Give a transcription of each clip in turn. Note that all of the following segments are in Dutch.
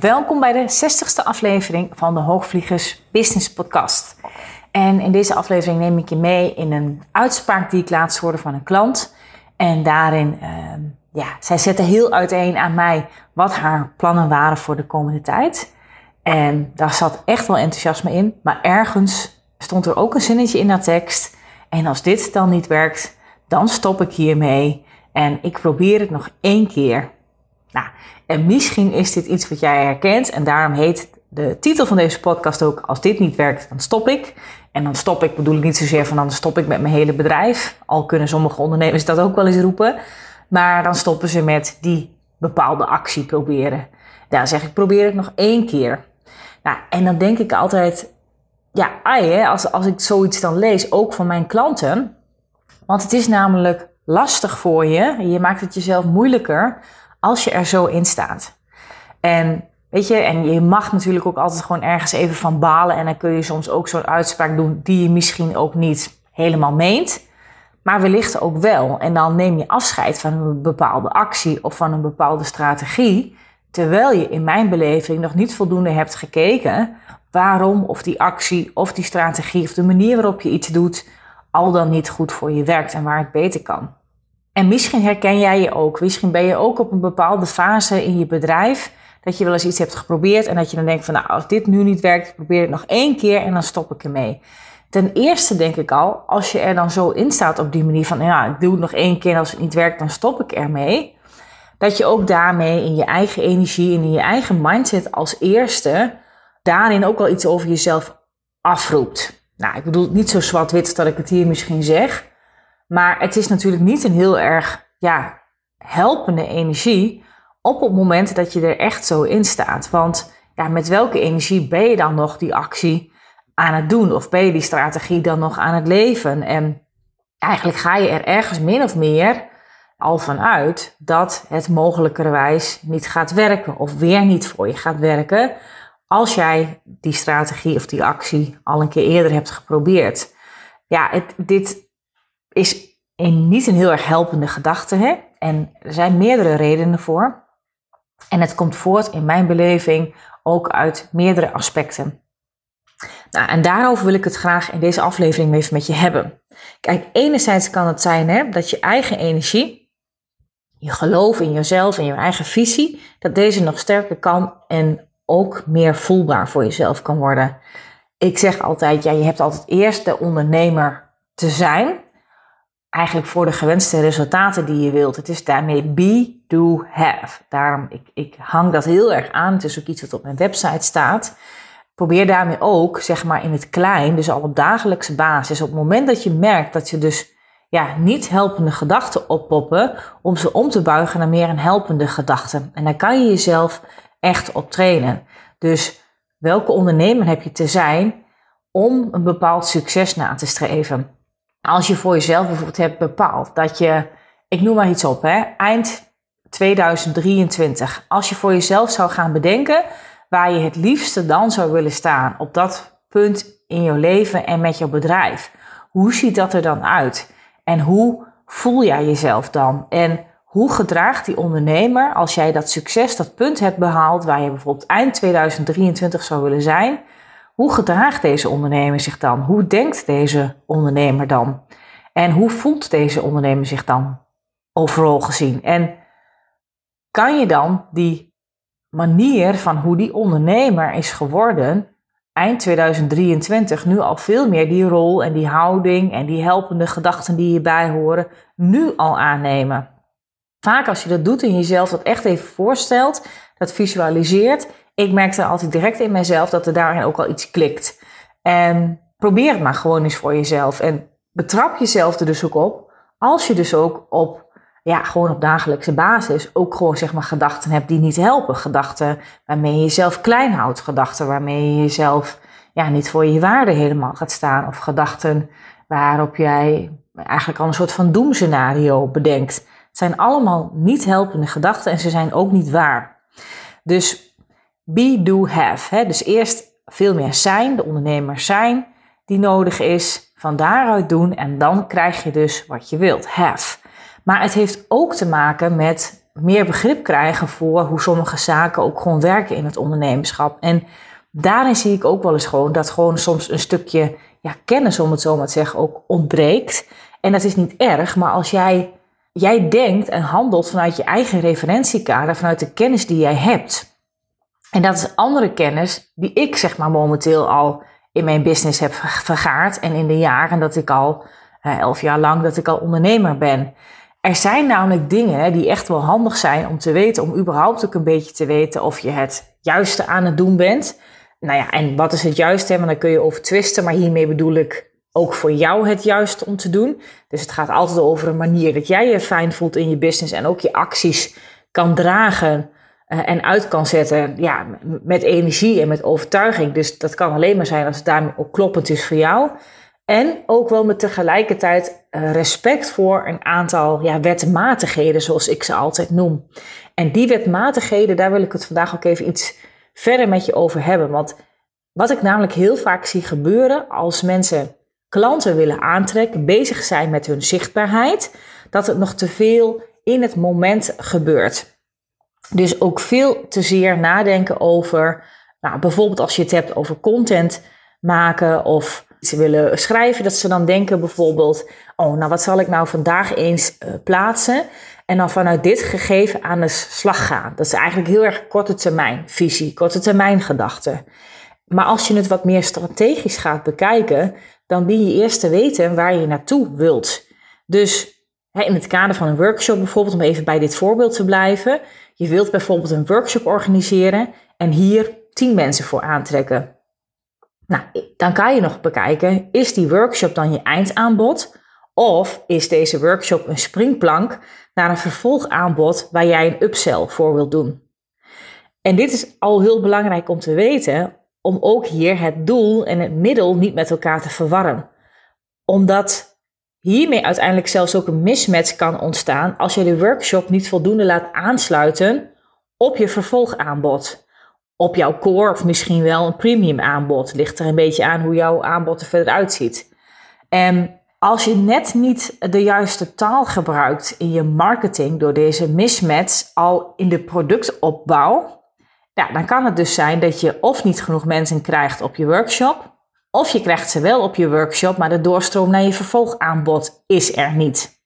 Welkom bij de 60ste aflevering van de Hoogvliegers Business Podcast. En in deze aflevering neem ik je mee in een uitspraak die ik laatst hoorde van een klant. En daarin, uh, ja, zij zette heel uiteen aan mij wat haar plannen waren voor de komende tijd. En daar zat echt wel enthousiasme in. Maar ergens stond er ook een zinnetje in dat tekst. En als dit dan niet werkt, dan stop ik hiermee. En ik probeer het nog één keer. Nou, en misschien is dit iets wat jij herkent. En daarom heet de titel van deze podcast ook: Als dit niet werkt, dan stop ik. En dan stop ik bedoel ik niet zozeer van dan stop ik met mijn hele bedrijf. Al kunnen sommige ondernemers dat ook wel eens roepen. Maar dan stoppen ze met die bepaalde actie proberen. Dan zeg ik: probeer het nog één keer. Nou, en dan denk ik altijd, ja, ai, hè, als, als ik zoiets dan lees, ook van mijn klanten. Want het is namelijk lastig voor je. Je maakt het jezelf moeilijker als je er zo in staat. En weet je, en je mag natuurlijk ook altijd gewoon ergens even van balen. En dan kun je soms ook zo'n uitspraak doen die je misschien ook niet helemaal meent. Maar wellicht ook wel. En dan neem je afscheid van een bepaalde actie of van een bepaalde strategie. Terwijl je in mijn beleving nog niet voldoende hebt gekeken waarom of die actie of die strategie of de manier waarop je iets doet al dan niet goed voor je werkt en waar het beter kan. En misschien herken jij je ook. Misschien ben je ook op een bepaalde fase in je bedrijf dat je wel eens iets hebt geprobeerd en dat je dan denkt van nou als dit nu niet werkt, probeer het nog één keer en dan stop ik ermee. Ten eerste denk ik al, als je er dan zo in staat op die manier van ja, ik doe het nog één keer en als het niet werkt, dan stop ik ermee dat je ook daarmee in je eigen energie en in je eigen mindset als eerste daarin ook wel iets over jezelf afroept. Nou, ik bedoel het niet zo zwart-wit dat ik het hier misschien zeg, maar het is natuurlijk niet een heel erg ja, helpende energie op het moment dat je er echt zo in staat. Want ja, met welke energie ben je dan nog die actie aan het doen? Of ben je die strategie dan nog aan het leven? En eigenlijk ga je er ergens min of meer al vanuit dat het mogelijkerwijs niet gaat werken of weer niet voor je gaat werken als jij die strategie of die actie al een keer eerder hebt geprobeerd. Ja, het, dit is een, niet een heel erg helpende gedachte hè? en er zijn meerdere redenen voor. En het komt voort in mijn beleving ook uit meerdere aspecten. Nou, en daarover wil ik het graag in deze aflevering even met je hebben. Kijk, enerzijds kan het zijn hè, dat je eigen energie, je geloof in jezelf en je eigen visie, dat deze nog sterker kan en ook meer voelbaar voor jezelf kan worden. Ik zeg altijd, ja, je hebt altijd eerst de ondernemer te zijn. Eigenlijk voor de gewenste resultaten die je wilt. Het is daarmee be, do, have. Daarom, ik, ik hang dat heel erg aan. Het is ook iets wat op mijn website staat. Probeer daarmee ook, zeg maar in het klein, dus al op dagelijkse basis. Op het moment dat je merkt dat je dus ja, niet helpende gedachten oppoppen, om ze om te buigen naar meer een helpende gedachte. En daar kan je jezelf echt op trainen. Dus welke ondernemer heb je te zijn om een bepaald succes na te streven? Als je voor jezelf bijvoorbeeld hebt bepaald dat je, ik noem maar iets op, hè, eind 2023, als je voor jezelf zou gaan bedenken waar je het liefste dan zou willen staan op dat punt in jouw leven en met jouw bedrijf. Hoe ziet dat er dan uit? En hoe voel jij jezelf dan? En hoe gedraagt die ondernemer als jij dat succes, dat punt hebt behaald waar je bijvoorbeeld eind 2023 zou willen zijn? Hoe gedraagt deze ondernemer zich dan? Hoe denkt deze ondernemer dan? En hoe voelt deze ondernemer zich dan overal gezien? En kan je dan die manier van hoe die ondernemer is geworden eind 2023 nu al veel meer die rol en die houding en die helpende gedachten die hierbij horen, nu al aannemen. Vaak als je dat doet en jezelf dat echt even voorstelt, dat visualiseert, ik merkte altijd direct in mezelf dat er daarin ook al iets klikt. En probeer het maar gewoon eens voor jezelf en betrap jezelf er dus ook op Als je dus ook op, ja, gewoon op dagelijkse basis ook gewoon zeg maar gedachten hebt die niet helpen. Gedachten waarmee je jezelf klein houdt. Gedachten waarmee je jezelf ja, niet voor je waarde helemaal gaat staan. Of gedachten waarop jij eigenlijk al een soort van doemscenario bedenkt. Zijn allemaal niet helpende gedachten en ze zijn ook niet waar. Dus be, do, have. Hè? Dus eerst veel meer zijn, de ondernemer zijn die nodig is. Van daaruit doen en dan krijg je dus wat je wilt. Have. Maar het heeft ook te maken met meer begrip krijgen voor hoe sommige zaken ook gewoon werken in het ondernemerschap. En daarin zie ik ook wel eens gewoon dat gewoon soms een stukje ja, kennis, om het zo maar te zeggen, ook ontbreekt. En dat is niet erg, maar als jij, jij denkt en handelt vanuit je eigen referentiekader, vanuit de kennis die jij hebt. En dat is andere kennis die ik zeg maar momenteel al in mijn business heb vergaard. En in de jaren dat ik al, eh, elf jaar lang, dat ik al ondernemer ben. Er zijn namelijk dingen die echt wel handig zijn om te weten, om überhaupt ook een beetje te weten of je het juiste aan het doen bent. Nou ja, en wat is het juiste? Want dan kun je over twisten, maar hiermee bedoel ik ook voor jou het juiste om te doen. Dus het gaat altijd over een manier dat jij je fijn voelt in je business en ook je acties kan dragen uh, en uit kan zetten ja, met energie en met overtuiging. Dus dat kan alleen maar zijn als het daarmee ook kloppend is voor jou. En ook wel met tegelijkertijd uh, respect voor een aantal ja, wetmatigheden, zoals ik ze altijd noem. En die wetmatigheden, daar wil ik het vandaag ook even iets verder met je over hebben. Want wat ik namelijk heel vaak zie gebeuren als mensen klanten willen aantrekken, bezig zijn met hun zichtbaarheid, dat het nog te veel in het moment gebeurt. Dus ook veel te zeer nadenken over, nou, bijvoorbeeld als je het hebt over content maken of ze willen schrijven, dat ze dan denken bijvoorbeeld, oh, nou wat zal ik nou vandaag eens uh, plaatsen? En dan vanuit dit gegeven aan de slag gaan. Dat is eigenlijk heel erg korte termijn visie, korte termijn gedachten. Maar als je het wat meer strategisch gaat bekijken, dan dien je eerst te weten waar je naartoe wilt. Dus in het kader van een workshop bijvoorbeeld, om even bij dit voorbeeld te blijven. Je wilt bijvoorbeeld een workshop organiseren en hier tien mensen voor aantrekken. Nou, dan kan je nog bekijken, is die workshop dan je eindaanbod? Of is deze workshop een springplank naar een vervolgaanbod waar jij een upsell voor wilt doen? En dit is al heel belangrijk om te weten, om ook hier het doel en het middel niet met elkaar te verwarren. Omdat hiermee uiteindelijk zelfs ook een mismatch kan ontstaan als je de workshop niet voldoende laat aansluiten op je vervolgaanbod. Op jouw core of misschien wel een premium aanbod. Ligt er een beetje aan hoe jouw aanbod er verder uitziet. En als je net niet de juiste taal gebruikt in je marketing door deze mismatch al in de productopbouw, ja, dan kan het dus zijn dat je of niet genoeg mensen krijgt op je workshop, of je krijgt ze wel op je workshop, maar de doorstroom naar je vervolgaanbod is er niet.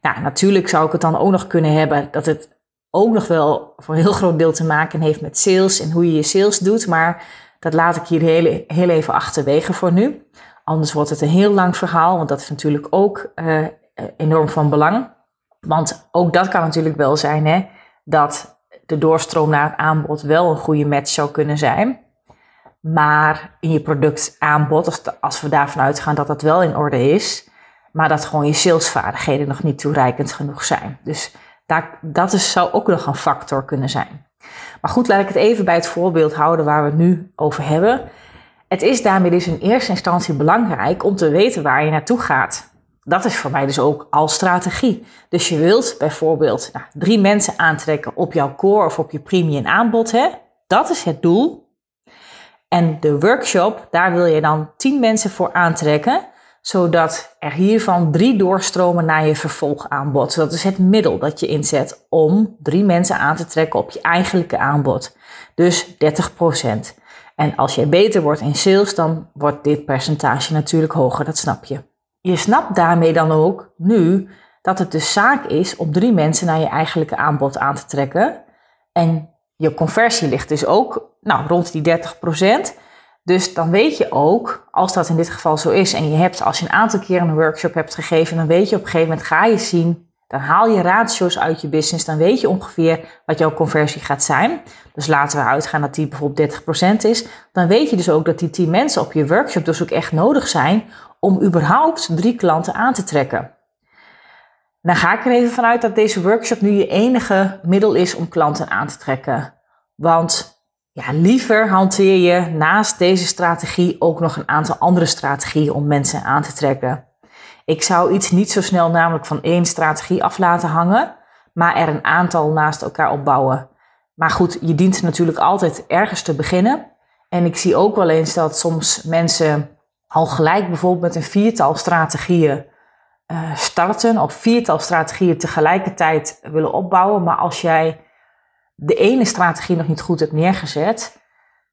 Nou, natuurlijk zou ik het dan ook nog kunnen hebben dat het ook nog wel voor een heel groot deel te maken heeft met sales en hoe je je sales doet, maar dat laat ik hier heel, heel even achterwege voor nu. Anders wordt het een heel lang verhaal, want dat is natuurlijk ook uh, enorm van belang. Want ook dat kan natuurlijk wel zijn hè, dat de doorstroom naar het aanbod wel een goede match zou kunnen zijn. Maar in je productaanbod, als, we daarvan uitgaan dat dat wel in orde is, maar dat gewoon je salesvaardigheden nog niet toereikend genoeg zijn. Dus daar, dat is, zou ook nog een factor kunnen zijn. Maar goed, laat ik het even bij het voorbeeld houden waar we het nu over hebben. Het is daarmee dus in eerste instantie belangrijk om te weten waar je naartoe gaat. Dat is voor mij dus ook al strategie. Dus je wilt bijvoorbeeld nou, drie mensen aantrekken op jouw core of op je premium aanbod. Hè? Dat is het doel. En de workshop, daar wil je dan tien mensen voor aantrekken, zodat er hiervan drie doorstromen naar je vervolgaanbod. Dat is het middel dat je inzet om drie mensen aan te trekken op je eigenlijke aanbod. Dus 30%. En als je beter wordt in sales, dan wordt dit percentage natuurlijk hoger, dat snap je. Je snapt daarmee dan ook nu dat het dus zaak is om drie mensen naar je eigenlijke aanbod aan te trekken. En je conversie ligt dus ook nou, rond die 30%. Dus dan weet je ook, als dat in dit geval zo is, en je hebt als je een aantal keer een workshop hebt gegeven, dan weet je op een gegeven moment ga je zien dan haal je ratio's uit je business. Dan weet je ongeveer wat jouw conversie gaat zijn. Dus laten we uitgaan dat die bijvoorbeeld 30% is. Dan weet je dus ook dat die 10 mensen op je workshop dus ook echt nodig zijn om überhaupt drie klanten aan te trekken. Dan ga ik er even vanuit dat deze workshop nu je enige middel is om klanten aan te trekken. Want ja, liever hanteer je naast deze strategie ook nog een aantal andere strategieën om mensen aan te trekken. Ik zou iets niet zo snel namelijk van één strategie af laten hangen, maar er een aantal naast elkaar opbouwen. Maar goed, je dient natuurlijk altijd ergens te beginnen. En ik zie ook wel eens dat soms mensen al gelijk bijvoorbeeld met een viertal strategieën uh, starten, of viertal strategieën tegelijkertijd willen opbouwen. Maar als jij de ene strategie nog niet goed hebt neergezet,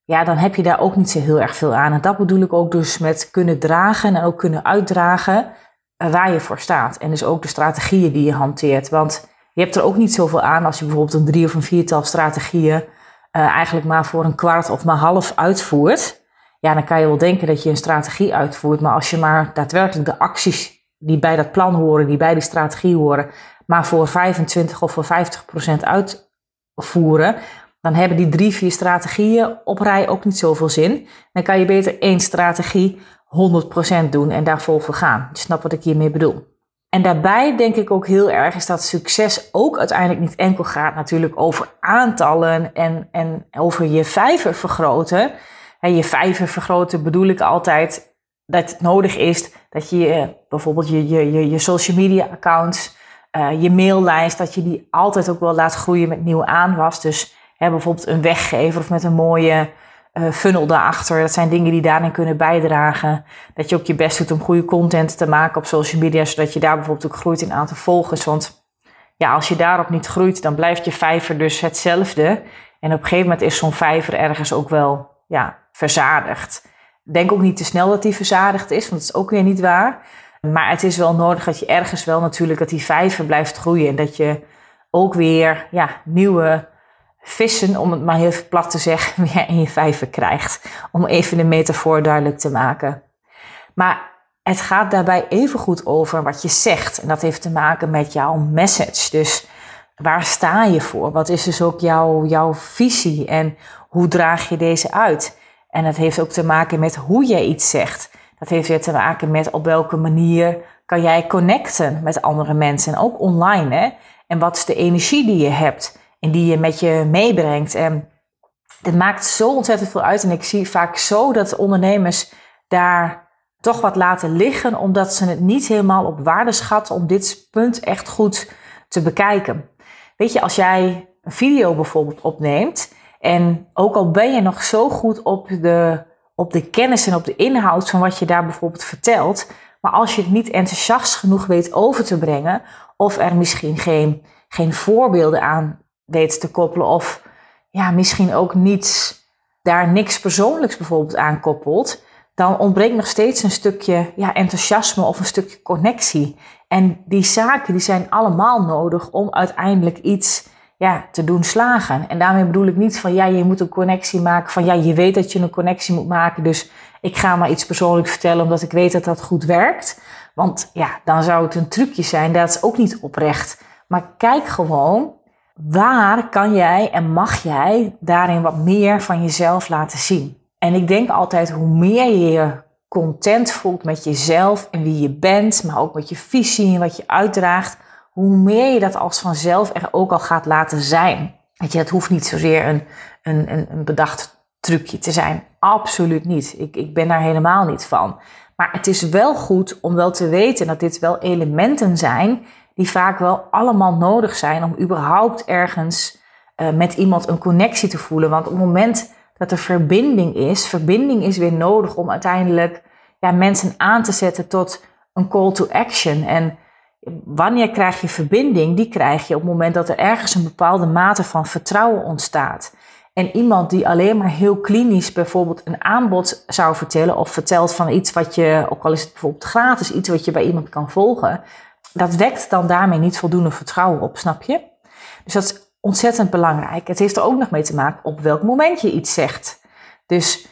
ja, dan heb je daar ook niet zo heel erg veel aan. En dat bedoel ik ook dus met kunnen dragen en ook kunnen uitdragen eh, waar je voor staat. En dus ook de strategieën die je hanteert. Want je hebt er ook niet zoveel aan als je bijvoorbeeld een drie of een viertal strategieën uh, eigenlijk maar voor een kwart of maar half uitvoert. Ja, dan kan je wel denken dat je een strategie uitvoert. Maar als je maar daadwerkelijk de acties die bij dat plan horen, die bij die strategie horen, maar voor 25 of voor 50 procent uitvoeren, dan hebben die drie, vier strategieën op rij ook niet zoveel zin. Dan kan je beter één strategie 100% doen en daar vol voor gaan. Je snapt wat ik hiermee bedoel. En daarbij denk ik ook heel erg is dat succes ook uiteindelijk niet enkel gaat natuurlijk over aantallen en, en over je vijver vergroten. Je vijver vergroten bedoel ik altijd dat het nodig is dat je bijvoorbeeld je, je, je, je social media accounts, uh, je maillijst, dat je die altijd ook wel laat groeien met nieuwe aanwas. Dus hè, bijvoorbeeld een weggever of met een mooie uh, funnel daarachter. Dat zijn dingen die daarin kunnen bijdragen. Dat je ook je best doet om goede content te maken op social media, zodat je daar bijvoorbeeld ook groeit in aantal volgers. Want ja, als je daarop niet groeit, dan blijft je vijver dus hetzelfde. En op een gegeven moment is zo'n vijver ergens ook wel ja, verzadigd. Denk ook niet te snel dat die verzadigd is, want dat is ook weer niet waar. Maar het is wel nodig dat je ergens wel natuurlijk dat die vijver blijft groeien. En dat je ook weer ja, nieuwe vissen, om het maar heel plat te zeggen, weer in je vijver krijgt. Om even de metafoor duidelijk te maken. Maar het gaat daarbij even goed over wat je zegt. En dat heeft te maken met jouw message. Dus waar sta je voor? Wat is dus ook jouw, jouw visie? En hoe draag je deze uit? En dat heeft ook te maken met hoe jij iets zegt. Dat heeft weer te maken met op welke manier kan jij connecten met andere mensen. En ook online. Hè? En wat is de energie die je hebt en die je met je meebrengt. En het maakt zo ontzettend veel uit. En ik zie vaak zo dat ondernemers daar toch wat laten liggen, omdat ze het niet helemaal op waarde schatten om dit punt echt goed te bekijken. Weet je, als jij een video bijvoorbeeld opneemt en ook al ben je nog zo goed op de, op de kennis en op de inhoud van wat je daar bijvoorbeeld vertelt, maar als je het niet enthousiast genoeg weet over te brengen, of er misschien geen, geen voorbeelden aan weet te koppelen, of ja, misschien ook niets, daar niks persoonlijks bijvoorbeeld aan koppelt, dan ontbreekt nog steeds een stukje ja, enthousiasme of een stukje connectie. En die zaken die zijn allemaal nodig om uiteindelijk iets ja, te doen slagen. En daarmee bedoel ik niet van ja, je moet een connectie maken. Van ja, je weet dat je een connectie moet maken. Dus ik ga maar iets persoonlijks vertellen omdat ik weet dat dat goed werkt. Want ja, dan zou het een trucje zijn. Dat is ook niet oprecht. Maar kijk gewoon, waar kan jij en mag jij daarin wat meer van jezelf laten zien? En ik denk altijd, hoe meer je je content voelt met jezelf en wie je bent, maar ook met je visie en wat je uitdraagt, hoe meer je dat als vanzelf er ook al gaat laten zijn. Weet je, het hoeft niet zozeer een, een, een, bedacht trucje te zijn. Absoluut niet. Ik, ik ben daar helemaal niet van. Maar het is wel goed om wel te weten dat dit wel elementen zijn die vaak wel allemaal nodig zijn om überhaupt ergens uh, met iemand een connectie te voelen. Want op het moment dat er verbinding is, verbinding is weer nodig om uiteindelijk ja, mensen aan te zetten tot een call to action. En wanneer krijg je verbinding? Die krijg je op het moment dat er ergens een bepaalde mate van vertrouwen ontstaat. En iemand die alleen maar heel klinisch bijvoorbeeld een aanbod zou vertellen of vertelt van iets wat je, ook al is het bijvoorbeeld gratis, iets wat je bij iemand kan volgen, dat wekt dan daarmee niet voldoende vertrouwen op, snap je? Dus dat is ontzettend belangrijk. Het heeft er ook nog mee te maken op welk moment je iets zegt. Dus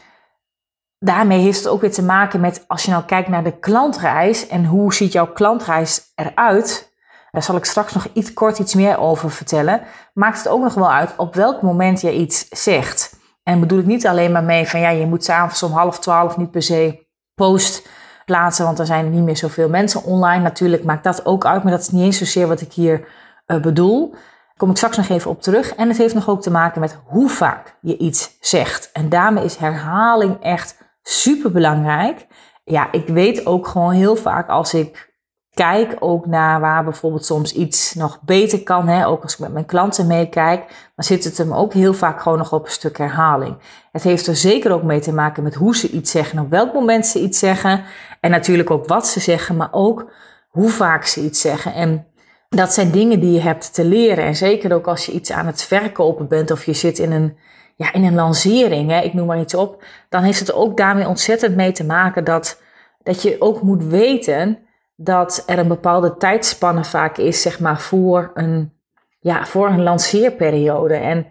daarmee heeft het ook weer te maken met als je nou kijkt naar de klantreis en hoe ziet jouw klantreis eruit. Daar zal ik straks nog iets kort iets meer over vertellen. Maakt het ook nog wel uit op welk moment je iets zegt. En bedoel ik niet alleen maar mee van ja, je moet s'avonds om half twaalf niet per se post plaatsen, want er zijn niet meer zoveel mensen online. Natuurlijk maakt dat ook uit, maar dat is niet eens zozeer wat ik hier uh, bedoel. Daar kom ik straks nog even op terug. En het heeft nog ook te maken met hoe vaak je iets zegt. En daarmee is herhaling echt super belangrijk. Ja, ik weet ook gewoon heel vaak als ik kijk ook naar waar bijvoorbeeld soms iets nog beter kan. Hè? Ook als ik met mijn klanten meekijk, dan zit het hem ook heel vaak gewoon nog op een stuk herhaling. Het heeft er zeker ook mee te maken met hoe ze iets zeggen, op welk moment ze iets zeggen. En natuurlijk ook wat ze zeggen, maar ook hoe vaak ze iets zeggen. En dat zijn dingen die je hebt te leren. En zeker ook als je iets aan het verkopen bent of je zit in een, ja, in een lancering, hè? ik noem maar iets op. Dan heeft het ook daarmee ontzettend mee te maken dat, dat je ook moet weten dat er een bepaalde tijdspanne vaak is, zeg maar, voor een, ja, voor een lanceerperiode. En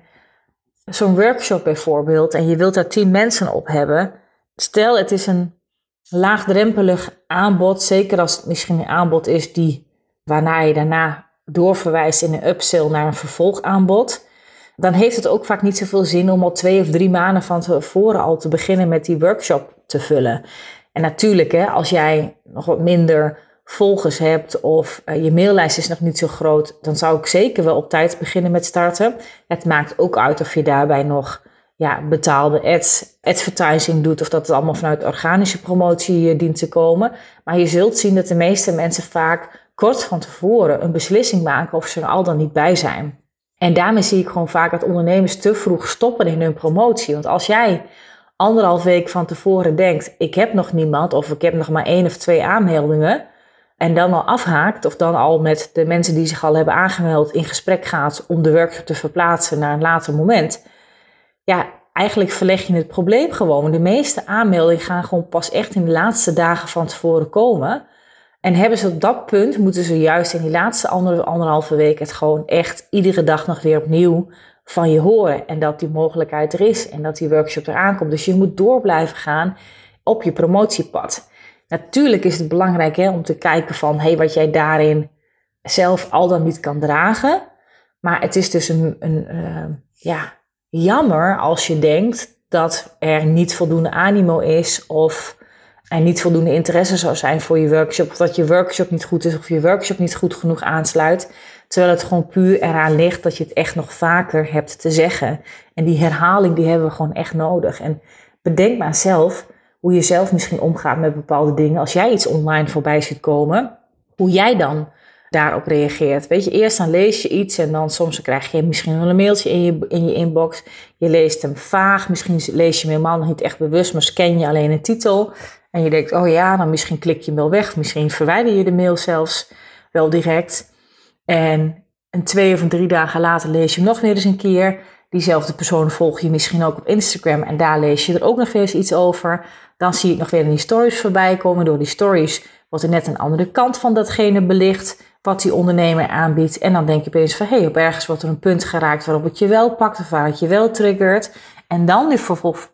zo'n workshop bijvoorbeeld, en je wilt daar tien mensen op hebben. Stel, het is een laagdrempelig aanbod, zeker als het misschien een aanbod is die, waarna je daarna doorverwijst in een upsell naar een vervolgaanbod. Dan heeft het ook vaak niet zoveel zin om al twee of drie maanden van tevoren al te beginnen met die workshop te vullen. En natuurlijk, hè, als jij nog wat minder volgers hebt of uh, je maillijst is nog niet zo groot, dan zou ik zeker wel op tijd beginnen met starten. Het maakt ook uit of je daarbij nog ja, betaalde ads, advertising doet of dat het allemaal vanuit organische promotie uh, dient te komen. Maar je zult zien dat de meeste mensen vaak kort van tevoren een beslissing maken of ze er al dan niet bij zijn. En daarmee zie ik gewoon vaak dat ondernemers te vroeg stoppen in hun promotie. Want als jij anderhalf week van tevoren denkt, ik heb nog niemand of ik heb nog maar één of twee aanmeldingen, en dan al afhaakt of dan al met de mensen die zich al hebben aangemeld in gesprek gaat om de workshop te verplaatsen naar een later moment. Ja, eigenlijk verleg je het probleem gewoon. De meeste aanmeldingen gaan gewoon pas echt in de laatste dagen van tevoren komen. En hebben ze op dat punt, moeten ze juist in die laatste andere, anderhalve week het gewoon echt iedere dag nog weer opnieuw van je horen. En dat die mogelijkheid er is en dat die workshop eraan komt. Dus je moet door blijven gaan op je promotiepad. Natuurlijk is het belangrijk hè, om te kijken van hey, wat jij daarin zelf al dan niet kan dragen. Maar het is dus een, een uh, ja, jammer als je denkt dat er niet voldoende animo is of er niet voldoende interesse zou zijn voor je workshop. Of dat je workshop niet goed is of je workshop niet goed genoeg aansluit. Terwijl het gewoon puur eraan ligt dat je het echt nog vaker hebt te zeggen. En die herhaling die hebben we gewoon echt nodig. En bedenk maar zelf hoe je zelf misschien omgaat met bepaalde dingen. Als jij iets online voorbij ziet komen, hoe jij dan daarop reageert. Weet je, eerst dan lees je iets en dan soms krijg je misschien wel een mailtje in je, in je inbox. Je leest hem vaag, misschien lees je hem helemaal nog niet echt bewust, maar scan je alleen een titel. En je denkt, oh ja, dan misschien klik je mail weg, misschien verwijder je de mail zelfs wel direct. En een twee of een drie dagen later lees je hem nog weer eens een keer. Diezelfde persoon volg je misschien ook op Instagram en daar lees je er ook nog eens iets over. Dan zie je nog weer in die stories voorbij komen. Door die stories wordt er net een andere kant van datgene belicht wat die ondernemer aanbiedt. En dan denk je opeens van, hé, hey, op ergens wordt er een punt geraakt waarop het je wel pakt of waar het je wel triggert. En dan die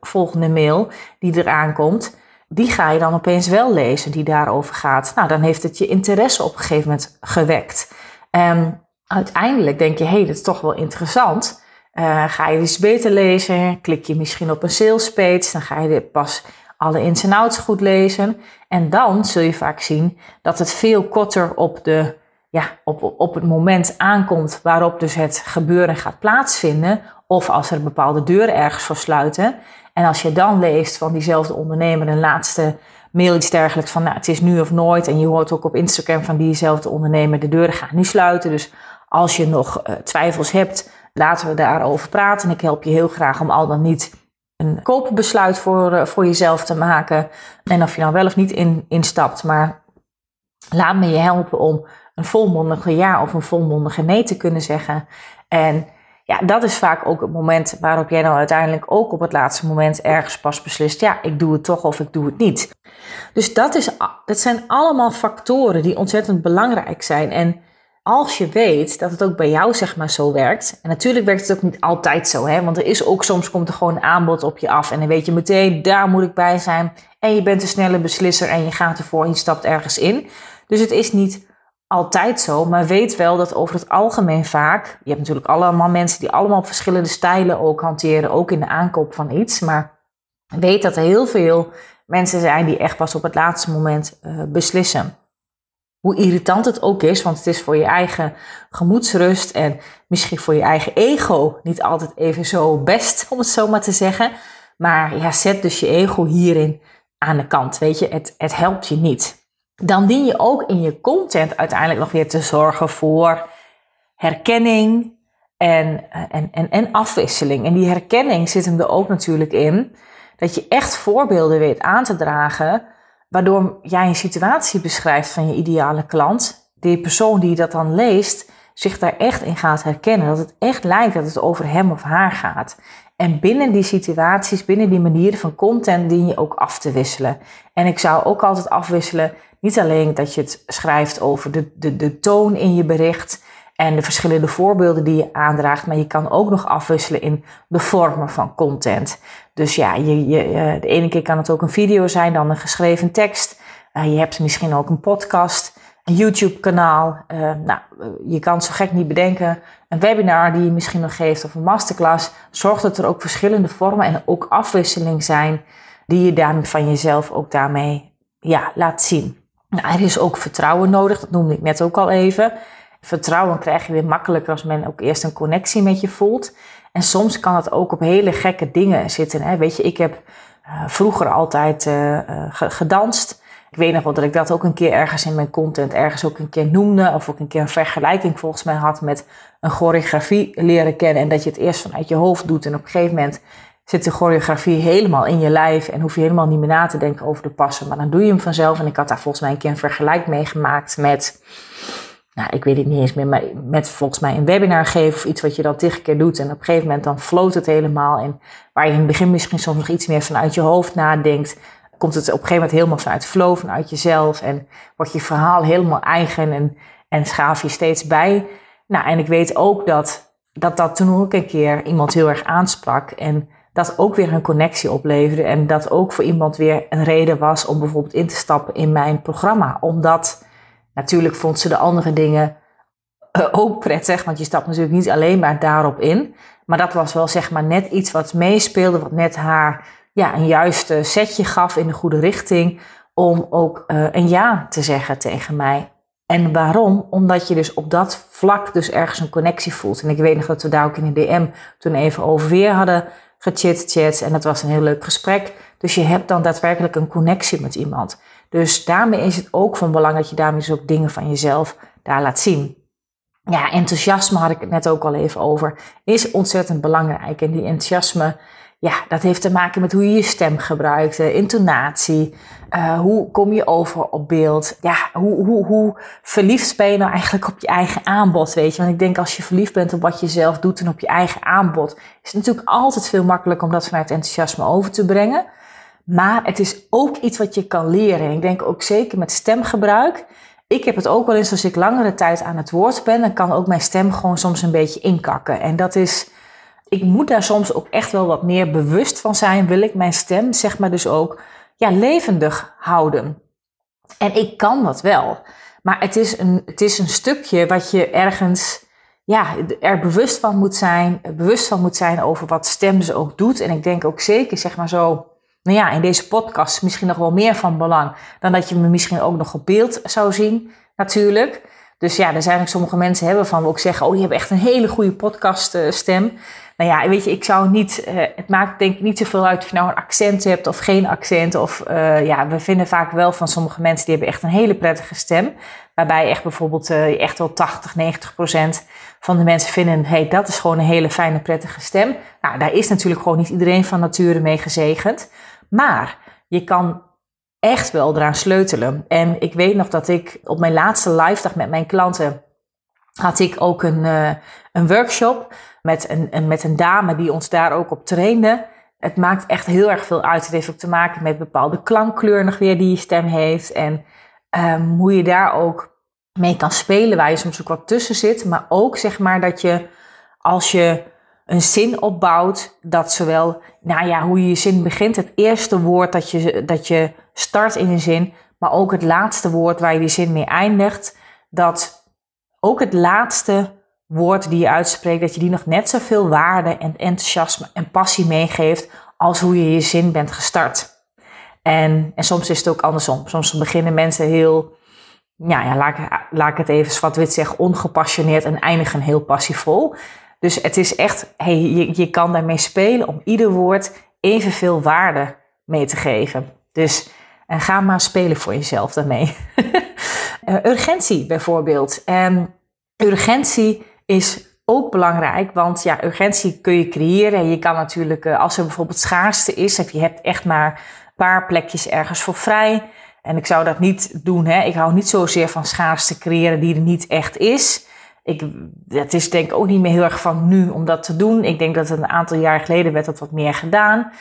volgende mail die eraan komt, die ga je dan opeens wel lezen, die daarover gaat. Nou, dan heeft het je interesse op een gegeven moment gewekt. En uiteindelijk denk je, hé, hey, dat is toch wel interessant. Uh, ga je eens beter lezen, klik je misschien op een sales page, dan ga je pas alle ins en outs goed lezen. En dan zul je vaak zien dat het veel korter op, de, ja, op, op het moment aankomt waarop dus het gebeuren gaat plaatsvinden. Of als er bepaalde deuren ergens voor sluiten. En als je dan leest van diezelfde ondernemer een laatste mail iets dergelijks van nou, het is nu of nooit. En je hoort ook op Instagram van diezelfde ondernemer de deuren gaan nu sluiten. Dus als je nog uh, twijfels hebt, laten we daarover praten. En ik help je heel graag om al dan niet een koopbesluit voor, eh, voor jezelf te maken. En of je nou wel of niet in, instapt. Maar laat me je helpen om een volmondige ja of een volmondige nee te kunnen zeggen. En ja, dat is vaak ook het moment waarop jij dan uiteindelijk ook op het laatste moment ergens pas beslist: ja, ik doe het toch of ik doe het niet. Dus dat, is, dat zijn allemaal factoren die ontzettend belangrijk zijn. En als je weet dat het ook bij jou zeg maar zo werkt. En natuurlijk werkt het ook niet altijd zo, hè? want er is ook soms komt er gewoon een aanbod op je af en dan weet je meteen, daar moet ik bij zijn. En je bent een snelle beslisser en je gaat ervoor en je stapt ergens in. Dus het is niet altijd zo, maar weet wel dat over het algemeen vaak, je hebt natuurlijk allemaal mensen die allemaal verschillende stijlen ook hanteren, ook in de aankoop van iets, maar weet dat er heel veel mensen zijn die echt pas op het laatste moment uh, beslissen. Hoe irritant het ook is, want het is voor je eigen gemoedsrust en misschien voor je eigen ego niet altijd even zo best, om het zo maar te zeggen. Maar ja, zet dus je ego hierin aan de kant. Weet je, het, het helpt je niet. Dan dien je ook in je content uiteindelijk nog weer te zorgen voor herkenning en, en, en, en afwisseling. En die herkenning zit hem er ook natuurlijk in dat je echt voorbeelden weet aan te dragen, waardoor jij een situatie beschrijft van je ideale klant. Die persoon die dat dan leest, zich daar echt in gaat herkennen. Dat het echt lijkt dat het over hem of haar gaat. En binnen die situaties, binnen die manieren van content, dien je ook af te wisselen. En ik zou ook altijd afwisselen, niet alleen dat je het schrijft over de, de, de toon in je bericht en de verschillende voorbeelden die je aandraagt, maar je kan ook nog afwisselen in de vormen van content. Dus ja, je, je, de ene keer kan het ook een video zijn, dan een geschreven tekst. Uh, je hebt misschien ook een podcast, een YouTube-kanaal. Uh, nou, je kan zo gek niet bedenken. Een webinar die je misschien nog geeft of een masterclass. Zorg dat er ook verschillende vormen en ook afwisseling zijn die je daarmee van jezelf ook daarmee ja, laat zien. Nou, er is ook vertrouwen nodig, dat noemde ik net ook al even. Vertrouwen krijg je weer makkelijker als men ook eerst een connectie met je voelt. En soms kan het ook op hele gekke dingen zitten. Hè? Weet je, ik heb uh, vroeger altijd uh, gedanst. Ik weet nog wel dat ik dat ook een keer ergens in mijn content ergens ook een keer noemde. Of ook een keer een vergelijking volgens mij had met een choreografie leren kennen. En dat je het eerst vanuit je hoofd doet. En op een gegeven moment zit de choreografie helemaal in je lijf. En hoef je helemaal niet meer na te denken over de passen. Maar dan doe je hem vanzelf. En ik had daar volgens mij een keer een vergelijk meegemaakt met nou, ik weet het niet eens meer, maar met volgens mij een webinar geven of iets wat je dan tig keer doet. En op een gegeven moment dan floot het helemaal. En waar je in het begin misschien soms nog iets meer vanuit je hoofd nadenkt, komt het op een gegeven moment helemaal vanuit flow, vanuit jezelf. En wordt je verhaal helemaal eigen en, en schaaf je steeds bij. Nou, en ik weet ook dat, dat dat toen ook een keer iemand heel erg aansprak. En dat ook weer een connectie opleverde. En dat ook voor iemand weer een reden was om bijvoorbeeld in te stappen in mijn programma. Omdat Natuurlijk vond ze de andere dingen eh, ook prettig, want je stapt natuurlijk niet alleen maar daarop in. Maar dat was wel zeg maar net iets wat meespeelde, wat net haar ja, een juiste setje gaf in de goede richting om ook uh, een ja te zeggen tegen mij. En waarom? Omdat je dus op dat vlak dus ergens een connectie voelt. En ik weet nog dat we daar ook in de DM toen even over weer hadden gechit-chat. En dat was een heel leuk gesprek. Dus je hebt dan daadwerkelijk een connectie met iemand. Dus daarmee is het ook van belang dat je daarmee dus ook dingen van jezelf daar laat zien. Ja, enthousiasme had ik het net ook al even over. Is ontzettend belangrijk. En die enthousiasme, ja, dat heeft te maken met hoe je je stem gebruikt, de intonatie. Uh, hoe kom je over op beeld? Ja, hoe, hoe, hoe verliefd ben je nou eigenlijk op je eigen aanbod, weet je? Want ik denk als je verliefd bent op wat je zelf doet en op je eigen aanbod, is het natuurlijk altijd veel makkelijker om dat vanuit enthousiasme over te brengen. Maar het is ook iets wat je kan leren. ik denk ook zeker met stemgebruik. Ik heb het ook wel eens als ik langere tijd aan het woord ben, dan kan ook mijn stem gewoon soms een beetje inkakken. En dat is, ik moet daar soms ook echt wel wat meer bewust van zijn. Wil ik mijn stem, zeg maar, dus ook ja, levendig houden. En ik kan dat wel. Maar het is een, het is een stukje wat je ergens ja, er bewust van moet zijn. Bewust van moet zijn over wat stem dus ook doet. En ik denk ook zeker, zeg maar zo nou ja, in deze podcast misschien nog wel meer van belang dan dat je me misschien ook nog op beeld zou zien, natuurlijk. Dus ja, er zijn ook sommige mensen hebben van ook zeggen, oh, je hebt echt een hele goede podcaststem. Nou ja, weet je, ik zou niet, uh, het maakt denk ik niet zoveel uit of je nou een accent hebt of geen accent. Of uh, ja, we vinden vaak wel van sommige mensen die hebben echt een hele prettige stem. Waarbij echt bijvoorbeeld uh, echt wel 80, 90 procent van de mensen vinden, hey, dat is gewoon een hele fijne, prettige stem. Nou, daar is natuurlijk gewoon niet iedereen van nature mee gezegend. Maar je kan echt wel eraan sleutelen. En ik weet nog dat ik op mijn laatste live dag met mijn klanten had ik ook een, een workshop met een, met een dame die ons daar ook op trainde. Het maakt echt heel erg veel uit. Het heeft ook te maken met bepaalde klankkleur nog weer die je stem heeft. En um, hoe je daar ook mee kan spelen, waar je soms ook wat tussen zit. Maar ook zeg maar dat je als je een zin opbouwt, dat zowel, nou ja, hoe je je zin begint, het eerste woord dat je, dat je start in een zin, maar ook het laatste woord waar je die zin mee eindigt, dat ook het laatste woord die je uitspreekt, dat je die nog net zoveel waarde en enthousiasme en passie meegeeft als hoe je je zin bent gestart. En, en soms is het ook andersom. Soms beginnen mensen heel, ja, ja laat, laat ik het even zwart-wit zeggen, ongepassioneerd en eindigen heel passievol. Dus het is echt, hey, je, je kan daarmee spelen om ieder woord evenveel waarde mee te geven. Dus en ga maar spelen voor jezelf daarmee. uh, urgentie bijvoorbeeld. En urgentie is ook belangrijk, want ja, urgentie kun je creëren. Je kan natuurlijk, uh, als er bijvoorbeeld schaarste is, of je hebt echt maar een paar plekjes ergens voor vrij. En ik zou dat niet doen. Hè. Ik hou niet zozeer van schaarste creëren die er niet echt is. Ik, het is denk ik ook niet meer heel erg van nu om dat te doen. Ik denk dat een aantal jaar geleden werd dat wat meer gedaan.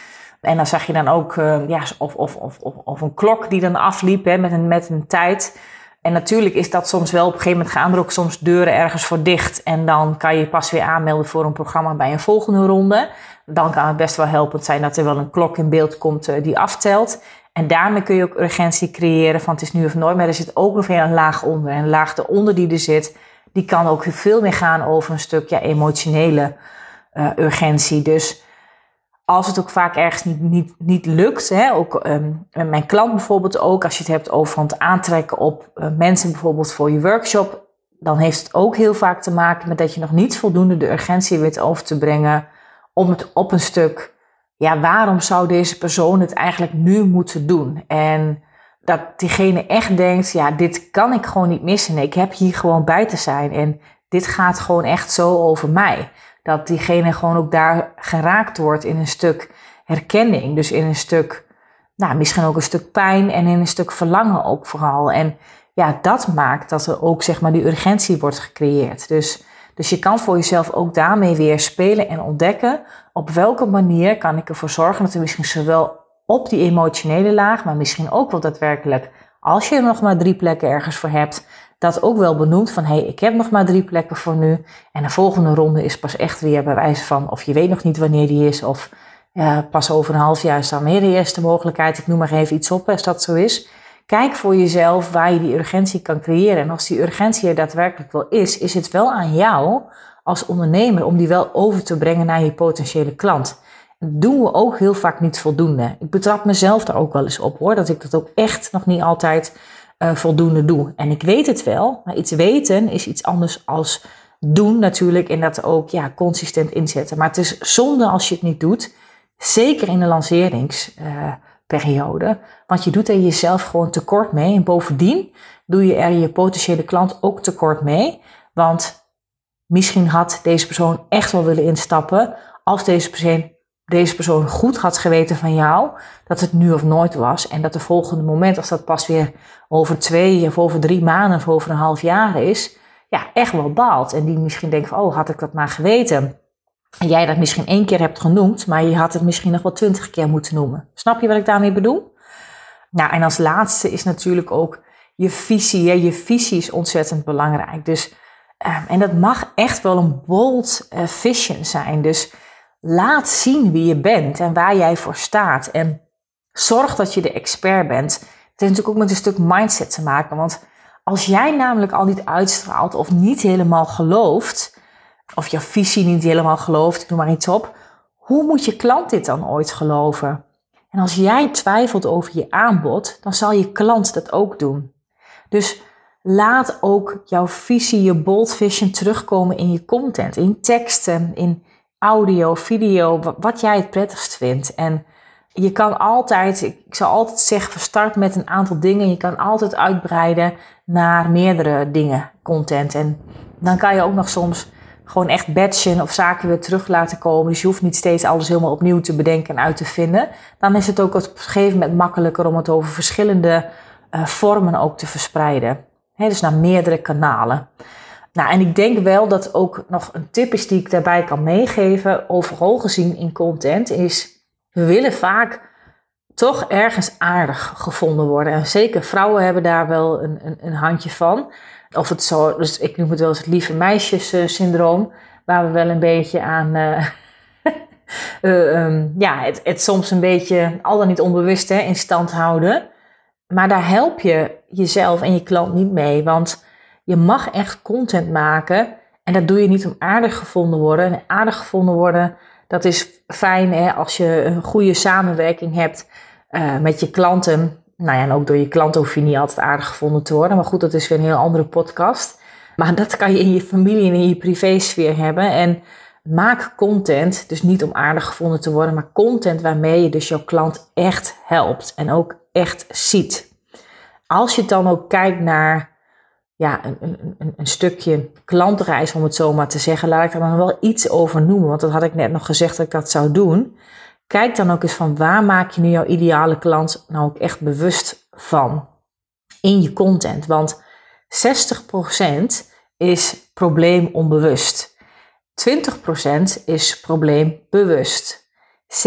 En dan zag je dan ook uh, ja, of, of, of, of, een klok die dan afliep hè, met, een, met een tijd. En natuurlijk is dat soms wel, op een gegeven moment gaan er ook soms deuren ergens voor dicht. En dan kan je pas weer aanmelden voor een programma bij een volgende ronde. Dan kan het best wel helpend zijn dat er wel een klok in beeld komt uh, die aftelt. En daarmee kun je ook urgentie creëren van het is nu of nooit. Maar er zit ook nog weer een laag onder. En een laag eronder die er zit, die kan ook veel meer gaan over een stuk ja, emotionele uh, urgentie. Dus als het ook vaak ergens niet, niet, niet lukt, hè, ook um, mijn klant bijvoorbeeld ook, als je het hebt over het aantrekken op uh, mensen bijvoorbeeld voor je workshop, dan heeft het ook heel vaak te maken met dat je nog niet voldoende de urgentie weet over te brengen om het op een stuk, ja, waarom zou deze persoon het eigenlijk nu moeten doen? En dat diegene echt denkt, ja, dit kan ik gewoon niet missen. ik heb hier gewoon bij te zijn en dit gaat gewoon echt zo over mij dat diegene gewoon ook daar geraakt wordt in een stuk herkenning. Dus in een stuk, nou, misschien ook een stuk pijn en in een stuk verlangen ook vooral. En ja, dat maakt dat er ook zeg maar die urgentie wordt gecreëerd. Dus, dus je kan voor jezelf ook daarmee weer spelen en ontdekken op welke manier kan ik ervoor zorgen dat er misschien zowel op die emotionele laag, maar misschien ook wel daadwerkelijk als je er nog maar drie plekken ergens voor hebt, dat ook wel benoemd van hé, hey, ik heb nog maar drie plekken voor nu. En de volgende ronde is pas echt weer bij wijze van of je weet nog niet wanneer die is of pas over een half jaar is dan weer de eerste mogelijkheid. Ik noem maar even iets op als dat zo is. Kijk voor jezelf waar je die urgentie kan creëren. En als die urgentie er daadwerkelijk wel is, is het wel aan jou als ondernemer om die wel over te brengen naar je potentiële klant. Dat doen we ook heel vaak niet voldoende. Ik betrap mezelf daar ook wel eens op hoor, dat ik dat ook echt nog niet altijd uh, voldoende doe. En ik weet het wel, maar iets weten is iets anders als doen natuurlijk en dat ook ja, consistent inzetten. Maar het is zonde als je het niet doet, zeker in de lanceringsperiode, want je doet er jezelf gewoon tekort mee. En bovendien doe je er je potentiële klant ook tekort mee, want misschien had deze persoon echt wel willen instappen als deze persoon deze persoon goed had geweten van jou dat het nu of nooit was. En dat de volgende moment, als dat pas weer over twee of over drie maanden of over een half jaar is, ja, echt wel baalt. En die misschien denkt van, oh, had ik dat maar geweten. En jij dat misschien één keer hebt genoemd, maar je had het misschien nog wel twintig keer moeten noemen. Snap je wat ik daarmee bedoel? Nou, en als laatste is natuurlijk ook je visie. Je visie is ontzettend belangrijk. Dus, um, en dat mag echt wel een bold uh, vision zijn. Dus Laat zien wie je bent en waar jij voor staat. En zorg dat je de expert bent. Het heeft natuurlijk ook met een stuk mindset te maken. Want als jij namelijk al niet uitstraalt of niet helemaal gelooft, of jouw visie niet helemaal gelooft, noem maar iets op, hoe moet je klant dit dan ooit geloven? En als jij twijfelt over je aanbod, dan zal je klant dat ook doen. Dus laat ook jouw visie, je bold vision terugkomen in je content, in teksten, in audio, video, wat jij het prettigst vindt. En je kan altijd, ik zou altijd zeggen, start met een aantal dingen. Je kan altijd uitbreiden naar meerdere dingen, content. En dan kan je ook nog soms gewoon echt batchen of zaken weer terug laten komen. Dus je hoeft niet steeds alles helemaal opnieuw te bedenken en uit te vinden. Dan is het ook op een gegeven moment makkelijker om het over verschillende uh, vormen ook te verspreiden. Dus naar meerdere kanalen. Nou, en ik denk wel dat ook nog een tip is die ik daarbij kan meegeven, overal gezien in content, is we willen vaak toch ergens aardig gevonden worden. En zeker vrouwen hebben daar wel een, een, een handje van. Of het zo, dus ik noem het wel eens het lieve meisjes-syndroom, waar we wel een beetje aan. Uh, uh, um, ja, het, het, soms een beetje, al dan niet onbewust, hè, in stand houden. Maar daar help je jezelf en je klant niet mee. Want je mag echt content maken. En dat doe je niet om aardig gevonden worden. En aardig gevonden worden, dat is fijn hè, als je een goede samenwerking hebt uh, met je klanten. Nou ja, en ook door je klanten hoef je niet altijd aardig gevonden te worden. Maar goed, dat is weer een heel andere podcast. Maar dat kan je in je familie en in je privésfeer hebben. En maak content, dus niet om aardig gevonden te worden, maar content waarmee je dus jouw klant echt helpt en ook echt ziet. Als je dan ook kijkt naar ja, een, een, een, stukje klantreis, om het zo maar te zeggen, laat ik er dan wel iets over noemen, want dat had ik net nog gezegd dat ik dat zou doen. Kijk dan ook eens van waar maak je nu jouw ideale klant nou ook echt bewust van in je content. Want 60% is probleem onbewust. 20% is probleembewust.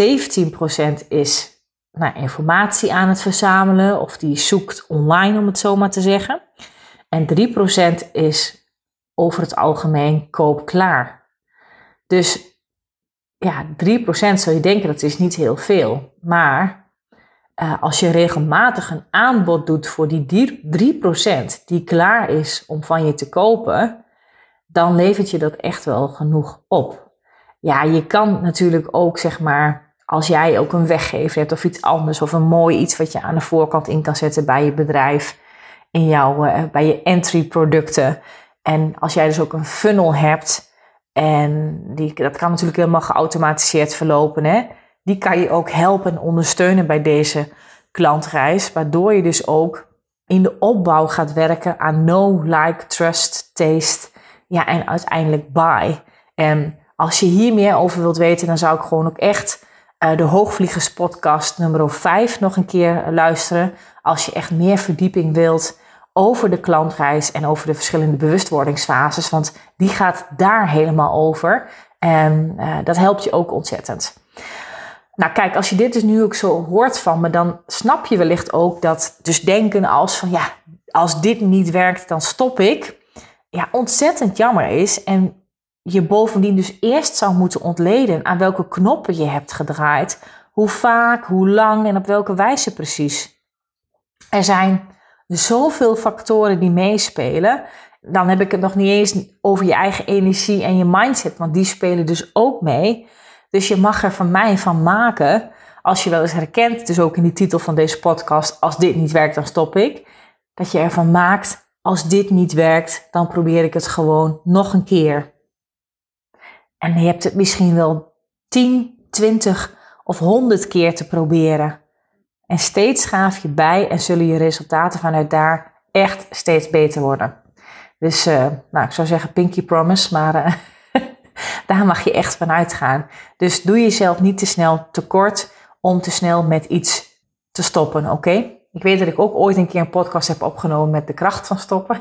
17% is nou, informatie aan het verzamelen of die zoekt online om het zo maar te zeggen. En 3% is over het algemeen koopklaar. Dus ja, 3% zou je denken dat is niet heel veel. Maar uh, als je regelmatig een aanbod doet voor die 3% die klaar is om van je te kopen, dan levert je dat echt wel genoeg op. Ja, je kan natuurlijk ook zeg maar, als jij ook een weggever hebt of iets anders of een mooi iets wat je aan de voorkant in kan zetten bij je bedrijf, in jouw, uh, bij je entry producten. En als jij dus ook een funnel hebt, en die, dat kan natuurlijk helemaal geautomatiseerd verlopen, hè? die kan je ook helpen en ondersteunen bij deze klantreis, waardoor je dus ook in de opbouw gaat werken aan know, like, trust, taste ja, en uiteindelijk buy. En als je hier meer over wilt weten, dan zou ik gewoon ook echt uh, de Hoogvliegers podcast nummer 5 nog een keer luisteren. Als je echt meer verdieping wilt over de klantreis en over de verschillende bewustwordingsfases, want die gaat daar helemaal over. En uh, dat helpt je ook ontzettend. Nou kijk, als je dit dus nu ook zo hoort van me, dan snap je wellicht ook dat dus denken als van ja, als dit niet werkt, dan stop ik. Ja, ontzettend jammer is en je bovendien dus eerst zou moeten ontleden aan welke knoppen je hebt gedraaid, hoe vaak, hoe lang en op welke wijze precies. Er zijn zoveel factoren die meespelen. Dan heb ik het nog niet eens over je eigen energie en je mindset, want die spelen dus ook mee. Dus je mag er van mij van maken, als je wel eens herkent, dus ook in die titel van deze podcast, als dit niet werkt, dan stop ik. Dat je ervan maakt, als dit niet werkt, dan probeer ik het gewoon nog een keer. En je hebt het misschien wel 10, 20 of 100 keer te proberen. En steeds schaaf je bij en zullen je resultaten vanuit daar echt steeds beter worden. Dus uh, nou, ik zou zeggen pinky promise, maar uh, daar mag je echt van uitgaan. Dus doe jezelf niet te snel tekort om te snel met iets te stoppen, oké? Ik weet dat ik ook ooit een keer een podcast heb opgenomen met de kracht van stoppen.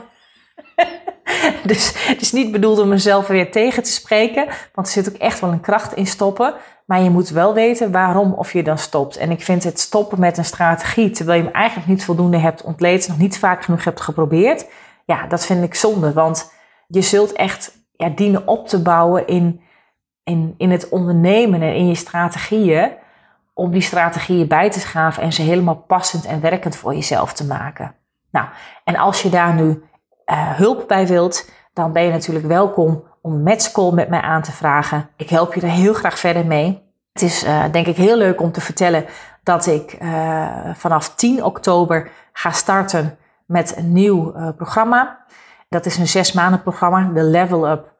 dus het is niet bedoeld om mezelf weer tegen te spreken, want er zit ook echt wel een kracht in stoppen. Maar je moet wel weten waarom of je dan stopt. En ik vind het stoppen met een strategie, terwijl je hem eigenlijk niet voldoende hebt ontleed, nog niet vaak genoeg hebt geprobeerd. Ja, dat vind ik zonde, want je zult echt ja, dienen op te bouwen in, in, in het ondernemen en in je strategieën. Om die strategieën bij te schaven en ze helemaal passend en werkend voor jezelf te maken. Nou, en als je daar nu uh, hulp bij wilt, dan ben je natuurlijk welkom om een matchcall met mij aan te vragen. Ik help je er heel graag verder mee. Het is uh, denk ik heel leuk om te vertellen dat ik uh, vanaf 10 oktober ga starten met een nieuw programma. Dat is een zes maanden programma, de Level Up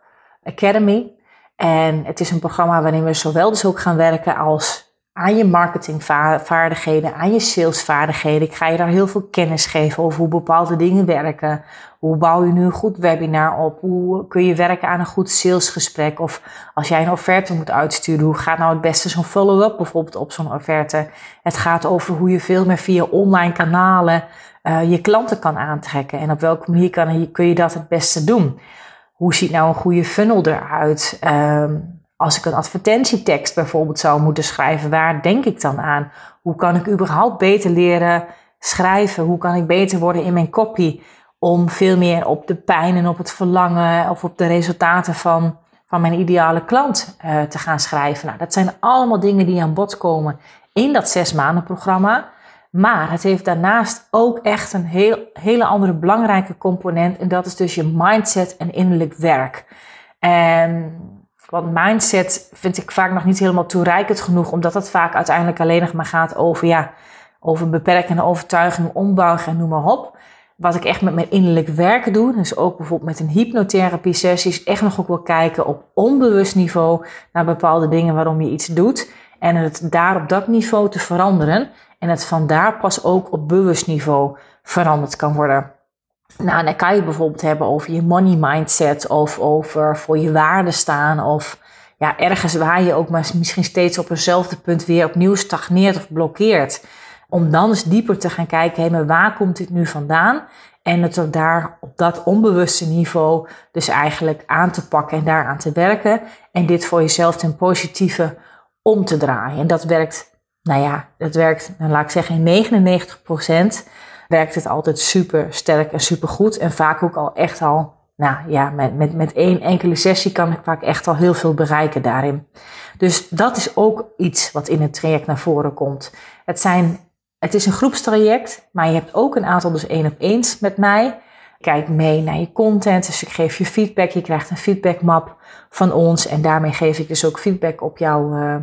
Academy. En het is een programma waarin we zowel dus ook gaan werken als aan je marketingvaardigheden, aan je salesvaardigheden. Ik ga je daar heel veel kennis geven over hoe bepaalde dingen werken. Hoe bouw je nu een goed webinar op? Hoe kun je werken aan een goed salesgesprek? Of als jij een offerte moet uitsturen, hoe gaat nou het beste zo'n follow-up bijvoorbeeld op zo'n offerte? Het gaat over hoe je veel meer via online kanalen uh, je klanten kan aantrekken. En op welke manier kan, kun je dat het beste doen? Hoe ziet nou een goede funnel eruit? Um, als ik een advertentietekst bijvoorbeeld zou moeten schrijven, waar denk ik dan aan? Hoe kan ik überhaupt beter leren schrijven? Hoe kan ik beter worden in mijn copy? Om veel meer op de pijn en op het verlangen of op de resultaten van, van mijn ideale klant uh, te gaan schrijven. Nou, dat zijn allemaal dingen die aan bod komen in dat zes maanden programma. Maar het heeft daarnaast ook echt een heel, hele andere belangrijke component. En dat is dus je mindset en innerlijk werk. En want mindset vind ik vaak nog niet helemaal toereikend genoeg, omdat het vaak uiteindelijk alleen nog maar gaat over, ja, over beperkende overtuigingen, ombouwen en noem maar op. Wat ik echt met mijn innerlijk werken doe, dus ook bijvoorbeeld met een hypnotherapie sessie, is echt nog ook wel kijken op onbewust niveau naar bepaalde dingen waarom je iets doet. En het daar op dat niveau te veranderen. En het vandaar pas ook op bewust niveau veranderd kan worden. Nou, dan kan je bijvoorbeeld hebben over je money mindset of over voor je waarde staan of ja, ergens waar je ook maar misschien steeds op eenzelfde punt weer opnieuw stagneert of blokkeert. Om dan eens dieper te gaan kijken, hé, maar waar komt dit nu vandaan? En het ook daar op dat onbewuste niveau dus eigenlijk aan te pakken en daaraan te werken. En dit voor jezelf ten positieve om te draaien. En dat werkt, nou ja, dat werkt, nou laat ik zeggen, in 99 werkt het altijd super sterk en super goed. En vaak ook al echt al, nou ja, met, met, met één enkele sessie kan ik vaak echt al heel veel bereiken daarin. Dus dat is ook iets wat in het traject naar voren komt. Het, zijn, het is een groepstraject, maar je hebt ook een aantal dus één op eens met mij. Kijk mee naar je content, dus ik geef je feedback. Je krijgt een feedbackmap van ons en daarmee geef ik dus ook feedback op jouw, uh,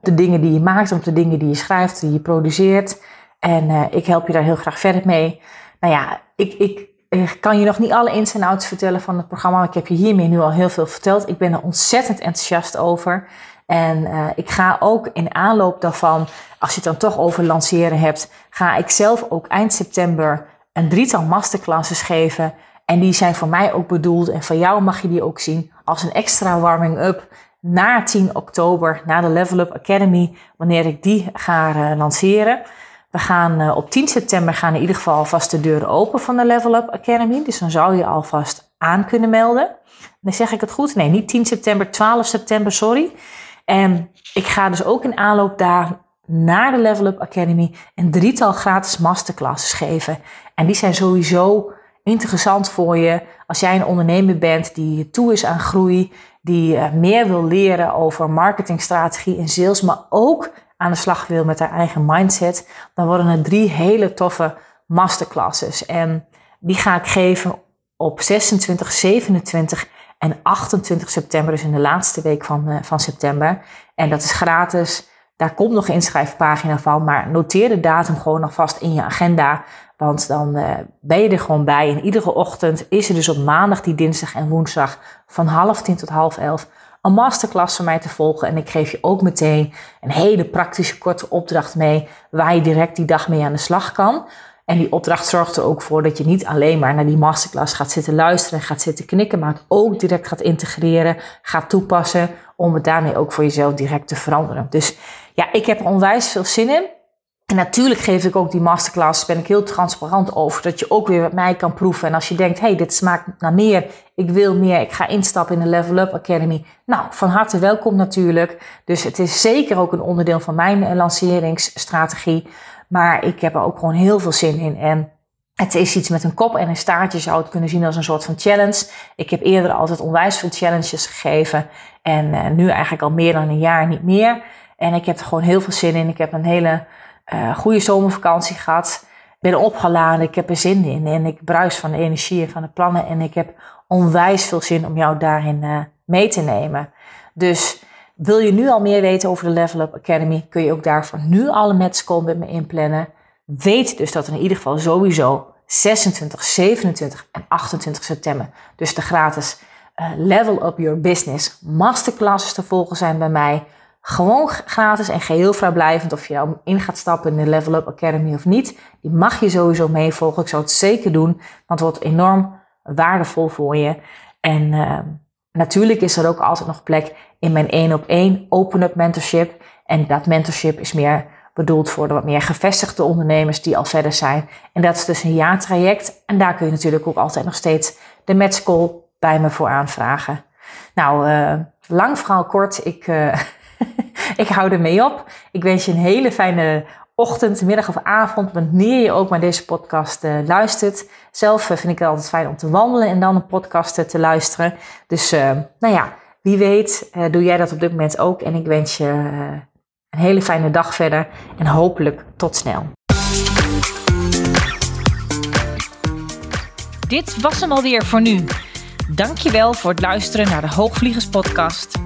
de dingen die je maakt, op de dingen die je schrijft, die je produceert. En uh, ik help je daar heel graag verder mee. Nou ja, ik, ik, kan je nog niet alle ins en outs vertellen van het programma. Ik heb je hiermee nu al heel veel verteld. Ik ben er ontzettend enthousiast over. En uh, ik ga ook in aanloop daarvan, als je het dan toch over lanceren hebt, ga ik zelf ook eind september een drietal masterclasses geven. En die zijn voor mij ook bedoeld, en voor jou mag je die ook zien, als een extra warming-up na 10 oktober, na de Level Up Academy, wanneer ik die ga uh, lanceren. We gaan uh, op 10 september gaan in ieder geval alvast de deuren open van de Level Up Academy. Dus dan zou je alvast aan kunnen melden. Dan zeg ik het goed? Nee, niet 10 september, 12 september, sorry. En ik ga dus ook in aanloop daar naar de Level Up Academy een drietal gratis masterclasses geven. En die zijn sowieso interessant voor je als jij een ondernemer bent die toe is aan groei, die uh, meer wil leren over marketingstrategie en sales, maar ook aan de slag wil met haar eigen mindset, dan worden er drie hele toffe masterclasses. En die ga ik geven op 26, 27 en 28 september, dus in de laatste week van, uh, van september. En dat is gratis. Daar komt nog een inschrijfpagina van, maar noteer de datum gewoon alvast in je agenda. Want dan uh, ben je er gewoon bij. En iedere ochtend is er dus op maandag, die dinsdag en woensdag van half tien tot half elf een masterclass van mij te volgen. En ik geef je ook meteen een hele praktische korte opdracht mee waar je direct die dag mee aan de slag kan. En die opdracht zorgt er ook voor dat je niet alleen maar naar die masterclass gaat zitten luisteren en gaat zitten knikken, maar het ook direct gaat integreren, gaat toepassen om het daarmee ook voor jezelf direct te veranderen. Dus ja, ik heb er onwijs veel zin in. En natuurlijk geef ik ook die masterclass, ben ik heel transparant over, dat je ook weer met mij kan proeven. En als je denkt, hey, dit smaakt naar meer, ik wil meer, ik ga instappen in de Level Up Academy. Nou, van harte welkom natuurlijk. Dus het is zeker ook een onderdeel van mijn eh, lanceringsstrategie. Maar ik heb er ook gewoon heel veel zin in. En het is iets met een kop en een staartje, zou het kunnen zien als een soort van challenge. Ik heb eerder altijd onwijs veel challenges gegeven. En uh, nu eigenlijk al meer dan een jaar niet meer. En ik heb er gewoon heel veel zin in. Ik heb een hele uh, goede zomervakantie gehad. Ben opgeladen, ik heb er zin in. En ik bruis van de energie en van de plannen. En ik heb onwijs veel zin om jou daarin uh, mee te nemen. Dus wil je nu al meer weten over de Level Up Academy, kun je ook daarvoor nu alle matchcall met me inplannen. Weet dus dat er in ieder geval sowieso 26, 27 en 28 september, dus de gratis uh, Level Up Your Business masterclasses te volgen zijn bij mij. Gewoon gratis en geheel vrijblijvend of je nou in gaat stappen in de Level Up Academy of niet. Die mag je sowieso meevolgen. Ik zou het zeker doen, want het wordt enorm waardevol voor je. En uh, natuurlijk is er ook altijd nog plek in mijn één op één open-up mentorship. En dat mentorship is meer bedoeld voor de wat meer gevestigde ondernemers die al verder zijn. En dat is dus een jaartraject. En daar kun je natuurlijk ook altijd nog steeds de matchcall bij me voor aanvragen. Nou, uh, lang verhaal kort. Ik, uh, ik hou ermee op. Ik wens je een hele fijne ochtend, middag of avond, wanneer je ook naar deze podcast uh, luistert. Zelf vind ik het altijd fijn om te wandelen en dan een podcast te luisteren. Dus nou ja, wie weet doe jij dat op dit moment ook. En ik wens je een hele fijne dag verder en hopelijk tot snel. Dit was hem alweer voor nu. Dankjewel voor het luisteren naar de Hoogvliegers podcast.